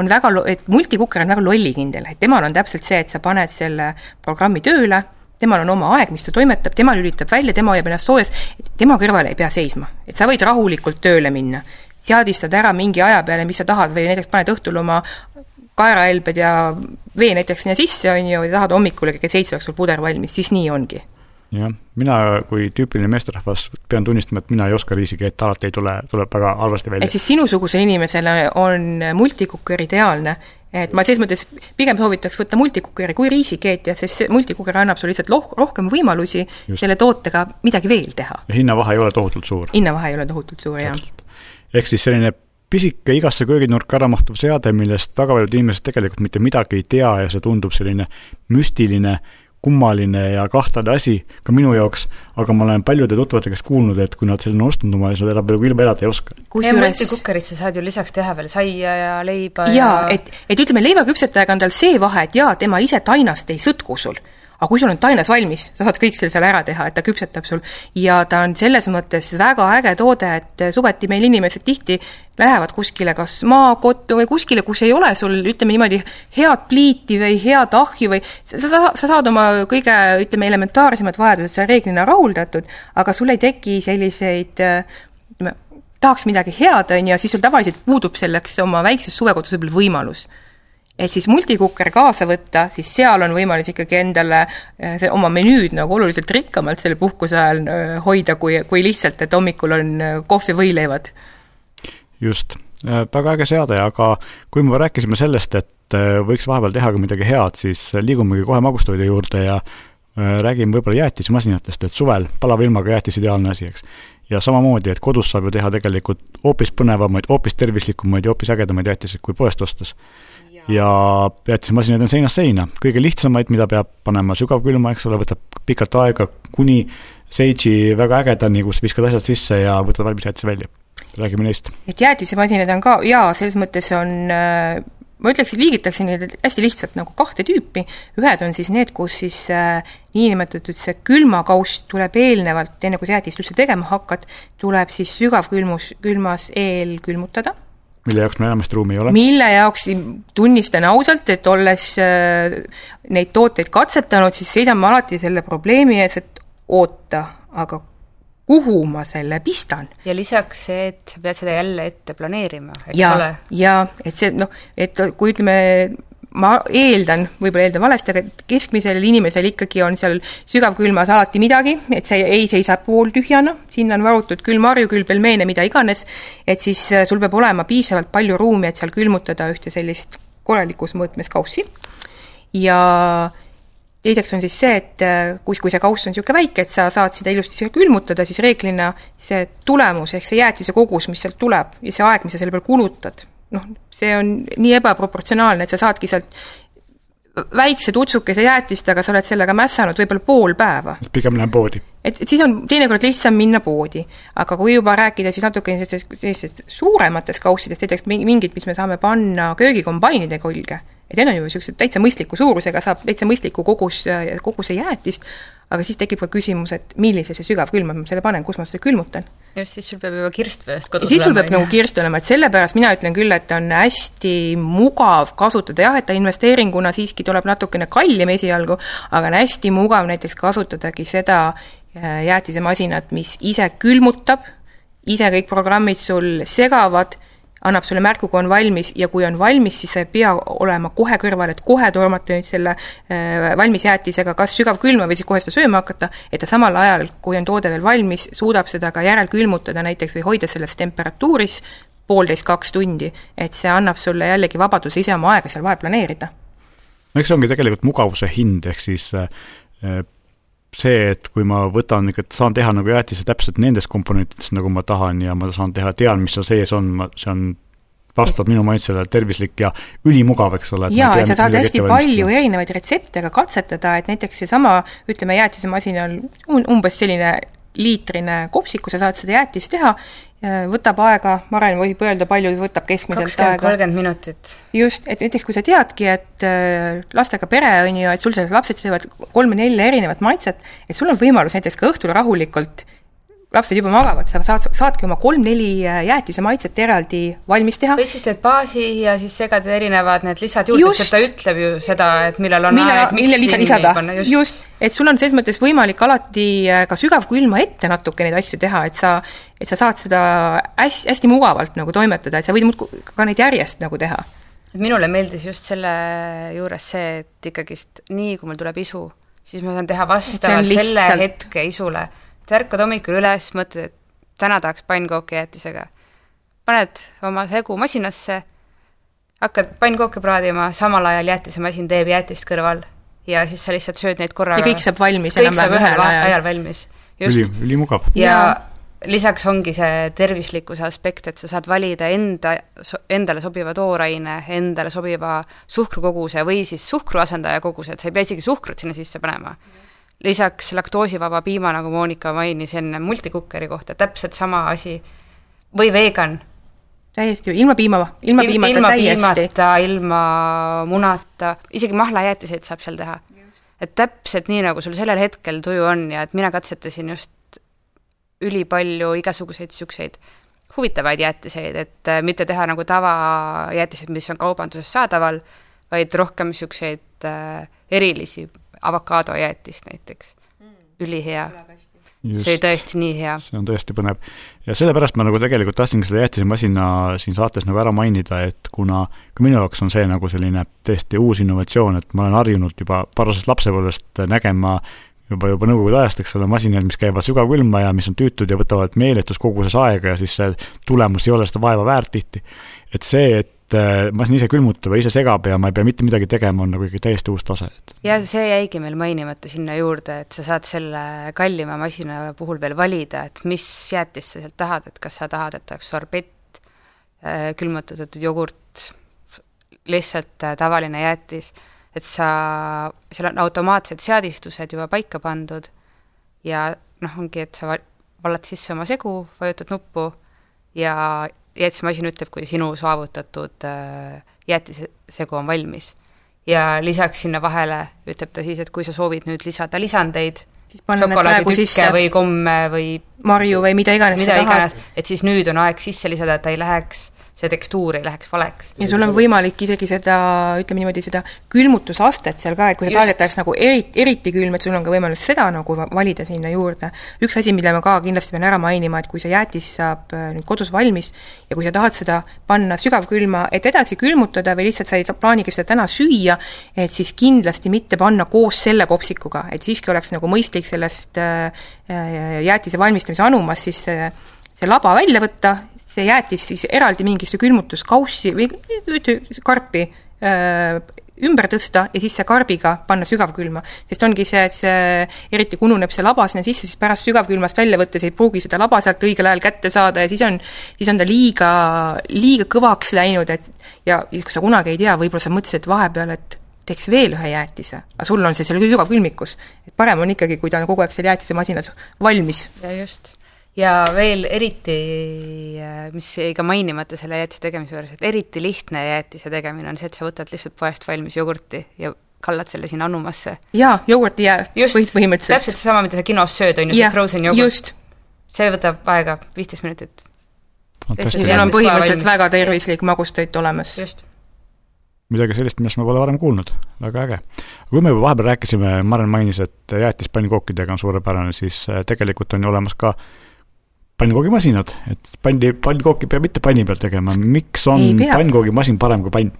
on väga, et multikukker on väga lollikindel, et temal on täpselt see, et sa paned selle programmi tööle, temal on oma aeg, mis ta toimetab, tema lülitab välja, tema hoiab ennast soojas, tema kõrval ei pea seisma, et sa võid rahulikult tööle minna. Seadistad ära mingi aja peale, mis sa tahad või näiteks paned õhtul oma kaerahelbed ja vee näiteks sinna sisse, on ju, ja tahad hommikul kell seitse oleks sul puder valmis, siis nii ongi jah, mina kui tüüpiline meesterahvas pean tunnistama, et mina ei oska riisikeeta, alati ei tule, tuleb väga halvasti välja. et siis sinusugusele inimesele on multikukker ideaalne, et ma selles mõttes pigem soovitaks võtta multikukkeri kui riisikeetja, sest see multikukker annab sulle lihtsalt loh-, rohkem võimalusi Just. selle tootega midagi veel teha. ja hinnavahe ei ole tohutult suur. hinnavahe ei ole tohutult suur, jah. Ehk siis selline pisike igasse kööginurka ära mahtuv seade, millest väga paljud inimesed tegelikult mitte midagi ei tea ja see tundub selline müstiline kummaline ja kahtlane asi ka minu jaoks, aga ma olen paljude tuttavate käest kuulnud, et kui nad selle on ostnud oma, siis nad enam nagu ilma elada ei oska. ja multikukkerit sa saad ju lisaks teha veel saia ja leiba ja, ja... et, et ütleme, leivaküpsetajaga on tal see vahe, et jaa, tema ise tainast ei sõtku sul, aga kui sul on tainas valmis, sa saad kõik selle seal ära teha, et ta küpsetab sul. Ja ta on selles mõttes väga äge toode, et suveti meil inimesed tihti lähevad kuskile kas maakottu või kuskile, kus ei ole sul, ütleme niimoodi, head pliiti või head ahju või sa, sa, sa saad oma kõige, ütleme, elementaarsemad vajadused seal reeglina rahuldatud, aga sul ei teki selliseid ütleme, tahaks midagi head, on ju, siis sul tavaliselt puudub selleks oma väikses suvekodus võib-olla võimalus et siis multikukker kaasa võtta, siis seal on võimalus ikkagi endale eh, see oma menüüd nagu oluliselt rikkamalt selle puhkuse ajal eh, hoida, kui, kui lihtsalt, et hommikul on eh, kohv ja võileivad. just, väga äge seade, aga kui me rääkisime sellest, et võiks vahepeal teha ka midagi head, siis liigumegi kohe magustoidu juurde ja räägime võib-olla jäätisemasinatest, et suvel palava ilmaga jäätis ideaalne asi, eks. ja samamoodi, et kodus saab ju teha tegelikult hoopis põnevamaid, hoopis tervislikumaid ja hoopis ägedamaid jäätiseid kui poest ostes ja jäätisemasinad on seinast seina, kõige lihtsamaid, mida peab panema sügavkülma, eks ole, võtab pikalt aega, kuni seitsi väga ägedani, kus viskad asjad sisse ja võtad valmis jäätise välja. räägime neist. et jäätisemasinad on ka, jaa, selles mõttes on äh, ma ütleksin, liigitaksin neid hästi lihtsalt nagu kahte tüüpi, ühed on siis need, kus siis äh, niinimetatud see külmakauss tuleb eelnevalt, enne kui sa jäätist üldse tegema hakkad, tuleb siis sügavkülmus, külmas eelkülmutada mille jaoks meil enamasti ruumi ei ole? mille jaoks, tunnistan ausalt, et olles äh, neid tooteid katsetanud, siis seisan ma alati selle probleemi ees, et oota, aga kuhu ma selle pistan. ja lisaks see, et sa pead seda jälle ette planeerima, eks ja, ole? jaa, et see noh, et kui ütleme, ma eeldan, võib-olla eeldan valesti, aga keskmisel inimesel ikkagi on seal sügavkülmas alati midagi, et see ei seisa pooltühjana, sinna on varutud küll marju, küll pelmeene, mida iganes, et siis äh, sul peab olema piisavalt palju ruumi, et seal külmutada ühte sellist korralikus mõõtmes kaussi. ja teiseks on siis see, et äh, kui, kui see kauss on niisugune väike, et sa saad seda ilusti siia külmutada, siis reeglina see tulemus ehk see jäätise kogus, mis sealt tuleb ja see aeg, mis sa selle peal kulutad, noh, see on nii ebaproportsionaalne, et sa saadki sealt väikse tutsukese jäätist, aga sa oled sellega mässanud võib-olla pool päeva. pigem lähen poodi. et, et siis on teinekord lihtsam minna poodi. aga kui juba rääkida siis natuke sellistest, sellistest suurematest kaussidest, näiteks mingid, mis me saame panna köögikombainide külge, et need on ju niisugused täitsa mõistliku suurusega, saab täitsa mõistliku kogus, koguse jäätist, aga siis tekib ka küsimus, et millisesse sügavkülma ma selle panen, kus ma seda külmutan. just, siis sul peab juba kirst veest kodus olema. siis sul peab nagu kirst olema, et sellepärast mina ütlen küll, et on hästi mugav kasutada, jah, et ta investeeringuna siiski tuleb natukene kallim esialgu, aga on hästi mugav näiteks kasutadagi seda äh, jäätisemasinat, mis ise külmutab, ise kõik programmid sul segavad annab sulle märku, kui on valmis ja kui on valmis, siis sa ei pea olema kohe kõrval, et kohe tormata nüüd selle äh, valmis jäätisega kas sügavkülma või siis kohe seda sööma hakata, et ta samal ajal, kui on toode veel valmis, suudab seda ka järelkülmutada näiteks või hoida selles temperatuuris poolteist-kaks tundi, et see annab sulle jällegi vabaduse ise oma aega seal vahel planeerida. no eks see ongi tegelikult mugavuse hind, ehk siis äh, see, et kui ma võtan, saan teha nagu jäätise täpselt nendes komponentides, nagu ma tahan ja ma saan teha, tean, mis seal sees on, ma, see on vastab minu maitsele tervislik ja ülimugav, eks ole. jaa, et sa saad hästi palju erinevaid retsepte ka katsetada, et näiteks seesama, ütleme, jäätisemasinal on umbes selline liitrine kopsik, kui sa saad seda jäätist teha võtab aega, Maren võib öelda, palju võtab keskmiselt aega? kolmkümmend minutit. just, et näiteks kui sa teadki, et äh, lastega pere on ju, et sul seal lapsed söövad kolme-nelja erinevat maitset, et sul on võimalus näiteks ka õhtul rahulikult lapsed juba magavad, sa saad, saadki oma kolm-neli äh, jäätise maitset eraldi valmis teha. või siis teed baasi ja siis segad erinevad need lisad juurde, sest ta ütleb ju seda, et millal on Mille, aeg, miks siin lisada. just, just, et sul on selles mõttes võimalik alati äh, ka sügavkülma ette natuke neid asju teha, et sa, et sa saad seda hästi, hästi mugavalt nagu toimetada, et sa võid muudkui ka neid järjest nagu teha. minule meeldis just selle juures see, et ikkagist nii, kui mul tuleb isu, siis ma saan teha vastavalt selle hetke isule sa ärkad hommikul üles, mõtled, et täna tahaks pannkooke jäätisega. paned oma segu masinasse, hakkad pannkooke praadima, samal ajal jäätisemasin teeb jäätist kõrval ja siis sa lihtsalt sööd neid korraga. ja kõik saab valmis enam-vähem ühel ajal, ajal valmis. üli, ülimugav. ja, ja lisaks ongi see tervislikkuse aspekt, et sa saad valida enda, endale sobiva tooraine, endale sobiva suhkrukoguse või siis suhkru asendaja koguse, et sa ei pea isegi suhkrut sinna sisse panema mm lisaks laktoosivaba piima, nagu Monika mainis enne multikukkeri kohta, täpselt sama asi, või vegan. täiesti, ilma piima, ilma piimata ilma täiesti. ilma munata, isegi mahlajäätiseid saab seal teha. et täpselt nii, nagu sul sellel hetkel tuju on ja et mina katsetasin just ülipalju igasuguseid niisuguseid huvitavaid jäätiseid, et äh, mitte teha nagu tavajäätiseid, mis on kaubanduses saadaval, vaid rohkem niisuguseid äh, erilisi avokaadojäätist näiteks mm., ülihea. See oli tõesti nii hea. see on tõesti põnev. ja sellepärast ma nagu tegelikult tahtsingi selle jäätisemasina siin saates nagu ära mainida, et kuna ka minu jaoks on see nagu selline täiesti uus innovatsioon, et ma olen harjunud juba varasest lapsepõlvest nägema juba, juba nõukogude ajast, eks ole, masinaid, mis käivad sügavkülma ja mis on tüütud ja võtavad meeletus koguses aega ja siis see tulemus ei ole seda vaeva väärt tihti. et see, et äh, masin ise külmutab ja ise segab ja ma ei pea mitte midagi tegema, on nagu ikkagi täiesti uus tase, et. ja see jäigi meil mainimata sinna juurde, et sa saad selle kallima masina puhul veel valida, et mis jäätist sa sealt tahad, et kas sa tahad, et oleks sorbett, äh, külmutatud jogurt, lihtsalt äh, tavaline jäätis et sa, seal on automaatsed seadistused juba paika pandud ja noh, ongi, et sa vallad sisse oma segu, vajutad nuppu ja jäätisemasin ütleb, kui sinu saavutatud äh, jäätisesegu on valmis. ja lisaks sinna vahele ütleb ta siis, et kui sa soovid nüüd lisada lisandeid, šokolaaditükke või komme või marju või mida iganes mida iganes, et siis nüüd on aeg sisse lisada, et ta ei läheks see tekstuur ei läheks valeks. ja sul on võimalik isegi seda, ütleme niimoodi, seda külmutusastet seal ka, et kui sa tahad, et oleks nagu eri, eriti külm, et sul on ka võimalus seda nagu valida sinna juurde. üks asi, mille ma ka kindlasti pean ära mainima, et kui see jäätis saab äh, nüüd kodus valmis ja kui sa tahad seda panna sügavkülma, et edasi külmutada või lihtsalt sa ei plaanigi seda täna süüa, et siis kindlasti mitte panna koos selle kopsikuga, et siiski oleks nagu mõistlik sellest äh, äh, jäätise valmistamise anumast siis see laba välja võtta, see jäätis siis eraldi mingisse külmutuskaussi või karpi öö, ümber tõsta ja siis see karbiga panna sügavkülma. sest ongi see, et see, eriti kui ununeb see laba sinna sisse, siis pärast sügavkülmast välja võttes ei pruugi seda laba sealt õigel ajal kätte saada ja siis on, siis on ta liiga, liiga kõvaks läinud, et ja, kui sa kunagi ei tea, võib-olla sa mõtlesid vahepeal, et teeks veel ühe jäätise, aga sul on see seal sügavkülmikus. et parem on ikkagi, kui ta on kogu aeg seal jäätisemasinas valmis. ja just ja veel eriti, äh, mis jäi ka mainimata selle jäätise tegemise juures, et eriti lihtne jäätise tegemine on see, et sa võtad lihtsalt poest valmis jogurti ja kallad selle sinna anumasse. jaa, jogurti jääb põhimõtteliselt. täpselt seesama, mida sa kinos sööd, on ju, see frozen jogurt. see võtab aega viisteist minutit. seal on põhimõtteliselt väga tervislik magustoit olemas. just midagi sellist, millest ma pole varem kuulnud, väga äge. kui me juba vahepeal rääkisime, Maren mainis, et jäätis pannkookidega on suurepärane, siis äh, tegelikult on ju olemas ka äh, pannkoogimasinad, et panni, pannkooki peab mitte panni peal tegema, miks on pannkoogimasin parem kui pann?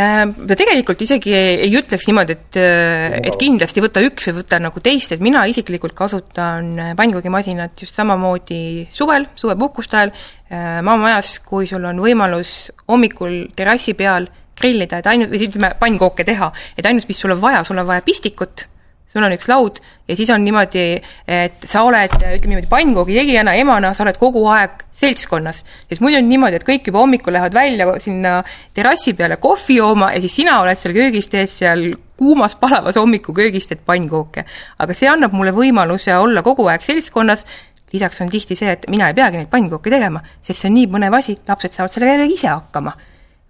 Äh, ma tegelikult isegi ei ütleks niimoodi, et, äh, et kindlasti võta üks või võta nagu teist, et mina isiklikult kasutan pannkoogimasinat just samamoodi suvel, suvepuhkuste ajal, äh, maamajas, kui sul on võimalus hommikul terrassi peal grillida, et ainult, või ütleme, pannkooke teha, et ainus, mis sul on vaja, sul on vaja pistikut sul on üks laud ja siis on niimoodi, et sa oled, ütleme niimoodi, pannkoogi tegijana, emana, sa oled kogu aeg seltskonnas. sest muidu on niimoodi, et kõik juba hommikul lähevad välja sinna terrassi peale kohvi jooma ja siis sina oled seal köögis, teed seal kuumas palavas hommikuköögis teed pannkooke. aga see annab mulle võimaluse olla kogu aeg seltskonnas, lisaks on tihti see, et mina ei peagi neid pannkooke tegema, sest see on nii põnev asi, lapsed saavad sellega ise hakkama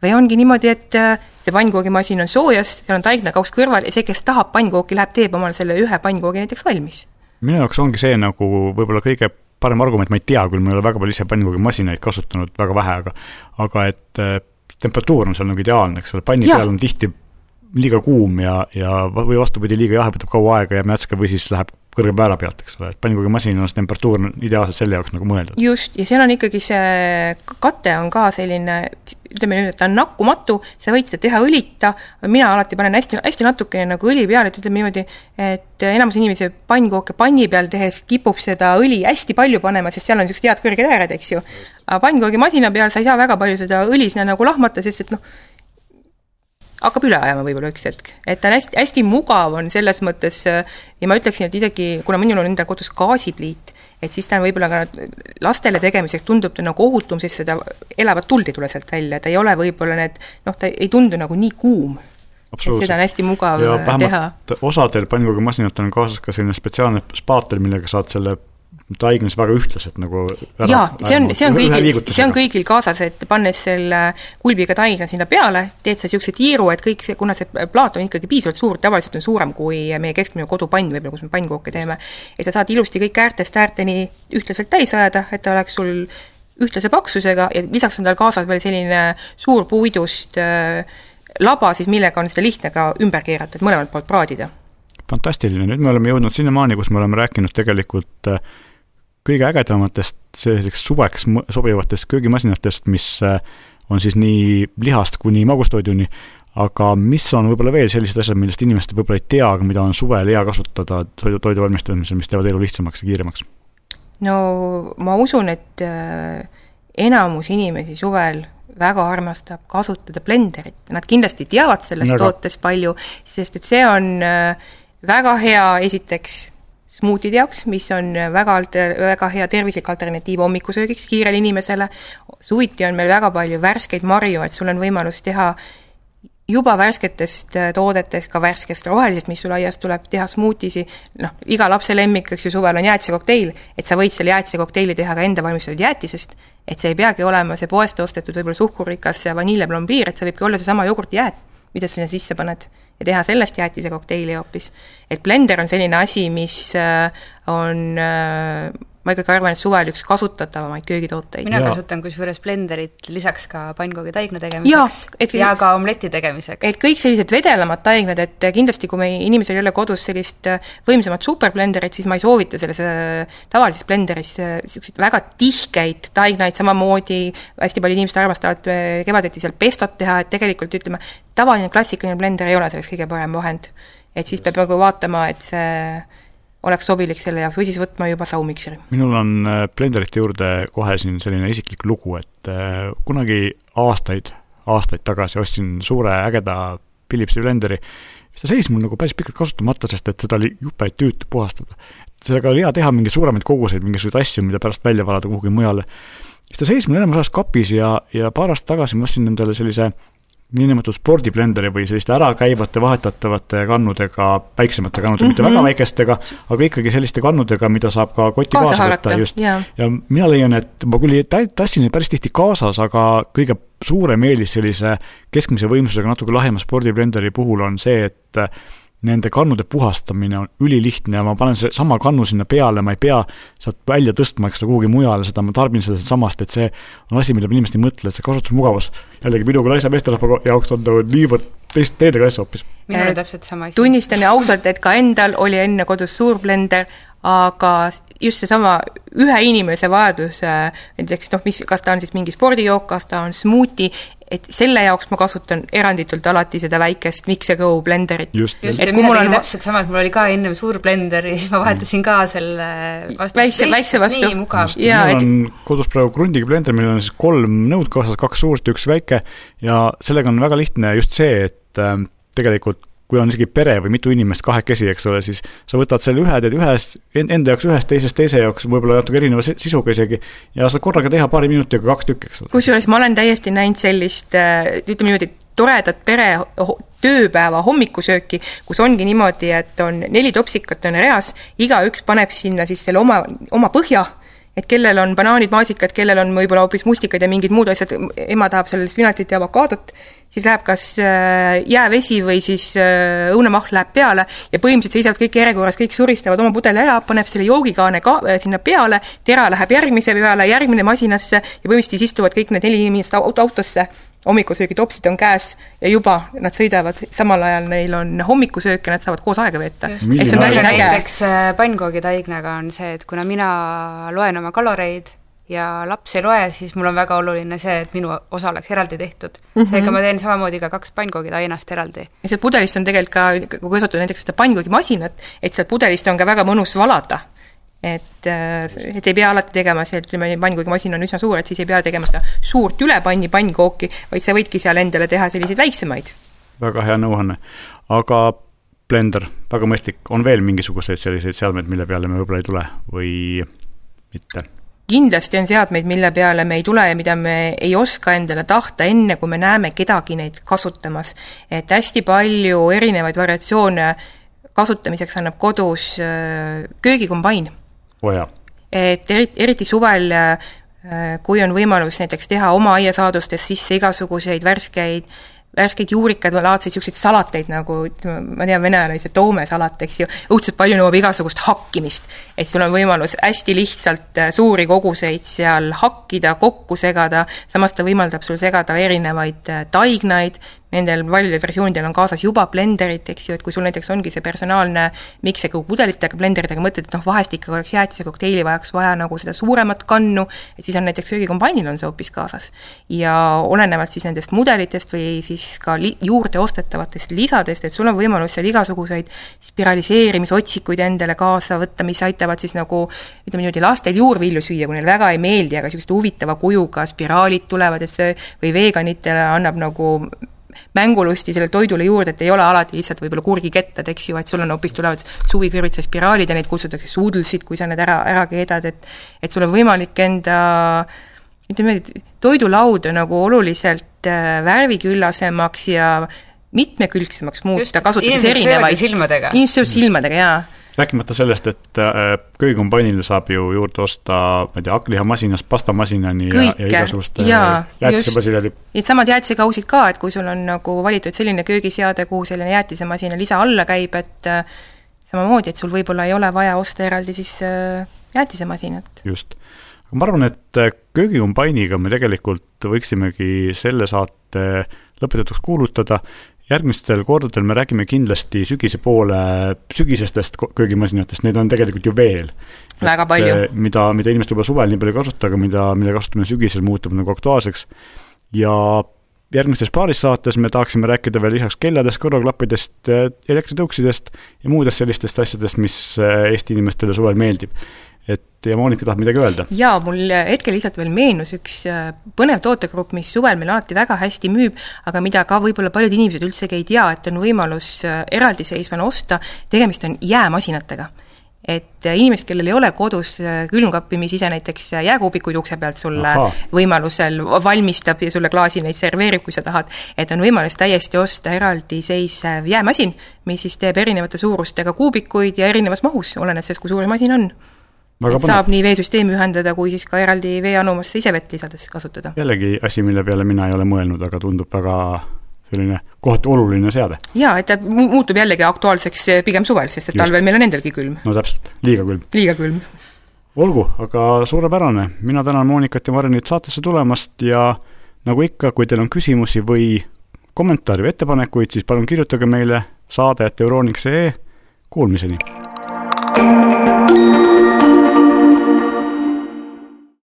või ongi niimoodi, et äh, see pannkoogimasin on soojas, seal on taignakauss kõrval ja see, kes tahab pannkooki, läheb, teeb omale selle ühe pannkoogi näiteks valmis. minu jaoks ongi see nagu võib-olla kõige parem argument, ma ei tea küll, ma ei ole väga palju ise pannkoogimasinaid kasutanud, väga vähe, aga aga et äh, temperatuur on seal nagu ideaalne, eks ole, panni ja. peal on tihti liiga kuum ja, ja või vastupidi, liiga jahe, võtab kaua aega, jääb mätska või siis läheb kõrge määra pealt, eks ole, et pannkoogimasinanas temperatuur on ideaalselt selle jaoks nagu mõeldud. just, ja seal on ikkagi see kate on ka selline, ütleme nüüd, et ta on nakkumatu, sa võid seda teha õlita, mina alati panen hästi, hästi natukene nagu õli peale, et ütleme niimoodi, et enamus inimesi pannkooke panni peal tehes kipub seda õli hästi palju panema, sest seal on niisugused head kõrged ääred, eks ju. aga pannkoogimasina peal sa ei saa väga palju seda õli sinna nagu lahmata, sest et noh, hakkab üle ajama võib-olla üks hetk. et ta on hästi, hästi mugav on selles mõttes ja ma ütleksin, et isegi kuna minul on endal kodus gaasipliit, et siis ta on võib-olla ka lastele tegemiseks tundub ta nagu ohutum, sest seda elavat tuld ei tule sealt välja, ta ei ole võib-olla need, noh, ta ei tundu nagu nii kuum. seda on hästi mugav ja teha. osadel pannkoogimasinatel on kaasas ka selline spetsiaalne spaatel, millega saad selle taignes väga ühtlaselt nagu jaa, see on, see on kõigil, see on kõigil kaasas, et pannes selle kulbiga taigna sinna peale, teed sa niisuguse tiiru, et kõik see, kuna see plaat on ikkagi piisavalt suur, tavaliselt on suurem kui meie keskmine kodupann võib-olla, kus me pannkooke teeme, et sa saad ilusti kõik äärtest äärteni ühtlaselt täis ajada, et ta oleks sul ühtlase paksusega ja lisaks on tal kaasas veel selline suur puidust äh, laba siis, millega on seda lihtne ka ümber keerata, et mõlemalt poolt praadida. fantastiline, nüüd me oleme jõudnud sinnamaani, kus me oleme rääkinud tegelikult äh, kõige ägedamatest selliseks suveks sobivatest köögimasinatest, mis äh, on siis nii lihast kuni magustoiduni, aga mis on võib-olla veel sellised asjad, millest inimesed võib-olla ei tea, aga mida on suvel hea kasutada toidu, toidu valmistamisel, mis teevad elu lihtsamaks ja kiiremaks? no ma usun, et äh, enamus inimesi suvel väga armastab kasutada blenderit, nad kindlasti teavad sellest Naga. tootest palju, sest et see on äh, väga hea esiteks smuutide jaoks, mis on väga alter-, väga hea tervislik alternatiiv hommikusöögiks kiirele inimesele, suviti on meil väga palju värskeid marju, et sul on võimalus teha juba värsketest äh, toodetest, ka värskest rohelisest, mis sul aiast tuleb, teha smuutisi, noh, iga lapse lemmik, eks ju, suvel on jäätisekokteil, et sa võid selle jäätisekokteili teha ka enda valmistatud jäätisest, et see ei peagi olema see poest ostetud võib-olla suhkurrikas vaniljeplombiir, et see võibki olla seesama jogurtijäät, mida sa sinna sisse paned ja teha sellest jäätisekokteili hoopis. et blender on selline asi, mis äh, on äh, ma ikkagi arvan, et suvel üks kasutatavamaid köögitooteid. mina ja. kasutan kusjuures blenderit lisaks ka pannkoogi taigna tegemiseks ja, et, ja ka omleti tegemiseks. et kõik sellised vedelamad taignad, et kindlasti kui meie inimesel ei ole kodus sellist äh, võimsamat superblenderit, siis ma ei soovita selles äh, tavalises blenderis niisuguseid äh, väga tihkeid taignaid, samamoodi hästi paljud inimesed armastavad kevadeti seal pestot teha, et tegelikult ütleme, tavaline klassikaline blender ei ole selleks kõige parem vahend. et siis peab nagu vaatama, et see oleks sobilik selle jaoks või siis võtma juba saumikseri. minul on äh, blenderite juurde kohe siin selline isiklik lugu, et äh, kunagi aastaid, aastaid tagasi ostsin suure ägeda Philipsi blenderi, siis ta seisis mul nagu päris pikalt kasutamata, sest et seda oli jube tüütu puhastada. sellega oli hea teha mingeid suuremaid koguseid, mingisuguseid asju, mida pärast välja valada kuhugi mujale. siis ta seisis mul enamus ajast kapis ja, ja paar aastat tagasi ma ostsin endale sellise äh, niinimetatud spordiblenderi või selliste ärakäivate vahetatavate kannudega, väiksemate kannudega mm, -hmm. mitte väga mhm. väikestega, aga ikkagi selliste kannudega, mida saab ka kotti kaasa, kaasa võtta, just. ja mina leian, et ma küll tassin neid päris tihti kaasas, aga kõige suurem eelis sellise keskmise võimsusega natuke lahema spordiblenderi puhul on see, et nende kannude puhastamine on ülilihtne ja ma panen sama kannu sinna peale, ma ei pea sealt välja tõstma, eks ole, kuhugi mujale seda, ma tarbin seda samast, et see on asi, mida inimesed ei mõtle, et see kasutusmugavus jällegi minu kui naise meesterahva jaoks on nagu niivõrd teist teedega asja hoopis. minul oli täpselt sama asi. tunnistan ausalt, et ka endal oli enne kodus suur blender, aga just seesama ühe inimese vajadus, näiteks noh, mis, kas ta on siis mingi spordijook, kas ta on smuuti, et selle jaoks ma kasutan eranditult alati seda väikest Mix ja Go blenderit. just, just, ja mina tegin täpselt sama, et mul oli ka ennem suur blender ja siis ma vahetasin ka selle vastu väikse, väikse vastu. nii mugav. mul et... on kodus praegu Grundigi blender, millel on siis kolm nõud kaasas, kaks suurt ja üks väike, ja sellega on väga lihtne just see, et äh, tegelikult kui on isegi pere või mitu inimest kahekesi, eks ole, siis sa võtad selle ühe, teed ühest, enda jaoks ühest, teisest teise jaoks, võib-olla natuke erineva sisuga isegi, ja saad korraga teha paari minutiga kaks tükki, eks ole. kusjuures ma olen täiesti näinud sellist, äh, ütleme niimoodi, toredat pere tööpäeva hommikusööki, kus ongi niimoodi, et on neli topsikat on reas, igaüks paneb sinna siis selle oma, oma põhja et kellel on banaanid, maasikad, kellel on võib-olla hoopis mustikad ja mingid muud asjad, ema tahab seal spinatit ja avokaadot, siis läheb kas äh, jäävesi või siis äh, õunamahl läheb peale ja põhimõtteliselt seisavad kõik järjekorras, kõik suristavad oma pudeli ära, paneb selle joogikaane ka äh, sinna peale, tera läheb järgmise peale, järgmine masinasse ja põhimõtteliselt siis istuvad kõik need neli inimest autosse hommikusöögitopsid on käes ja juba nad sõidavad, samal ajal neil on hommikusöök ja nad saavad koos aega veeta. näiteks äh, pannkoogitaignaga on see, et kuna mina loen oma kaloreid ja laps ei loe, siis mul on väga oluline see, et minu osa oleks eraldi tehtud mm. -hmm. seega ma teen samamoodi ka kaks pannkoogitainast eraldi. ja sealt pudelist on tegelikult ka, kui kasutada näiteks seda pannkoogimasinat, et sealt pudelist on ka väga mõnus valada et, äh, et ei pea alati tegema see, ütleme, pannkuigimasin on üsna suur, et siis ei pea tegema seda suurt ülepanni pannkooki, vaid sa võidki seal endale teha selliseid väiksemaid. väga hea nõuanne, aga blender, väga mõistlik, on veel mingisuguseid selliseid seadmeid, mille peale me võib-olla ei tule või mitte? kindlasti on seadmeid, mille peale me ei tule ja mida me ei oska endale tahta, enne kui me näeme kedagi neid kasutamas. et hästi palju erinevaid variatsioone kasutamiseks annab kodus äh, köögikombain oh. et eriti, eriti suvel kui on võimalus näiteks teha oma aiasaadustest sisse igasuguseid värskeid värskeid juurikaid või laadseid niisuguseid salateid nagu ütleme, ma tean, venelane oli see toomesalat, eks ju, õudselt palju nõuab igasugust hakkimist. et sul on võimalus hästi lihtsalt äh, suuri koguseid seal hakkida, kokku segada, samas ta võimaldab sul segada erinevaid äh, taignaid, nendel paljudel versioonidel on kaasas juba blenderid, eks ju, et kui sul näiteks ongi see personaalne miksega pudelitega, blenderitega, mõtled, et noh, vahest ikka oleks jäätisekokteili vajaks vaja nagu seda suuremat kannu, et siis on näiteks köögikombainil on see hoopis kaasas. ja olenevalt siis nendest mudelitest või siis ka li-, juurde ostetavatest lisadest, et sul on võimalus seal igasuguseid spiraliseerimisotsikuid endale kaasa võtta, mis aitavad siis nagu ütleme niimoodi, lastel juurvilju süüa, kui neile väga ei meeldi, aga niisuguse huvitava kujuga spiraalid tulevad, et see või veganitele annab nagu mängulusti sellele toidule juurde, et ei ole alati lihtsalt võib-olla kurgikettad, eks ju, et sul on hoopis, tulevad suvikõrvitsad spiraalid ja neid kutsutakse suudlsid, kui sa need ära, ära keedad, et et sul on võimalik enda ütleme niimoodi, toidulauda nagu oluliselt äh, värviküllasemaks ja mitmekülgsemaks muuta, kasutades erinevaid silmadega. inimesed söövad silmadega, jaa rääkimata sellest, et äh, köögikombainile saab ju juurde osta, ma ei tea, hakklihamasinast pastamasinani ja, ja igasuguste jäätisemasinani. Needsamad jäätisekausid ka, et kui sul on nagu valitud selline köögiseade, kuhu selline jäätisemasina lisa alla käib, et äh, samamoodi, et sul võib-olla ei ole vaja osta eraldi siis äh, jäätisemasinat. just. aga ma arvan, et köögikombainiga me tegelikult võiksimegi selle saate lõpetatuks kuulutada järgmistel kordadel me räägime kindlasti sügise poole sügisestest köögimasinatest, neid on tegelikult ju veel. väga palju. Eh, mida, mida inimesed võib-olla suvel nii palju ei kasuta, aga mida, mille kasutamine sügisel muutub nagu aktuaalseks. ja järgmistes paaris saates me tahaksime rääkida veel lisaks kelladest, kõrvaklappidest, eh, elektritõuksidest ja muudest sellistest asjadest, mis eh, Eesti inimestele suvel meeldib et ja Monika tahab midagi öelda? jaa, mul hetkel lihtsalt veel meenus üks äh, põnev tootegrupp, mis suvel meil alati väga hästi müüb, aga mida ka võib-olla paljud inimesed üldsegi ei tea, et on võimalus äh, eraldiseisvana osta, tegemist on jäämasinatega et äh, inimesed, kellel ei ole kodus külmkappi, mis ise näiteks jääkuubikuid ukse pealt sulle Aha. võimalusel valmistab ja sulle klaasi neid serveerib, kui sa tahad, et on võimalus täiesti osta eraldiseisev jäämasin, mis siis teeb erinevate suurustega kuubikuid ja erinevas mahus, oleneb sellest, kui suur masin on et põnev. saab nii veesüsteemi ühendada, kui siis ka eraldi veeanumasse ise vett lisades kasutada. jällegi asi, mille peale mina ei ole mõelnud, aga tundub väga selline kohati oluline seade. jaa, et ta muutub jällegi aktuaalseks eh, pigem suvel, sest et Just. talvel meil on endalgi külm. no täpselt, liiga külm. liiga külm. olgu, aga suurepärane, mina tänan Monikat ja Marinit saatesse tulemast ja nagu ikka, kui teil on küsimusi või kommentaare või ettepanekuid, siis palun kirjutage meile saade, et euroonik.ee, kuulmiseni! thank you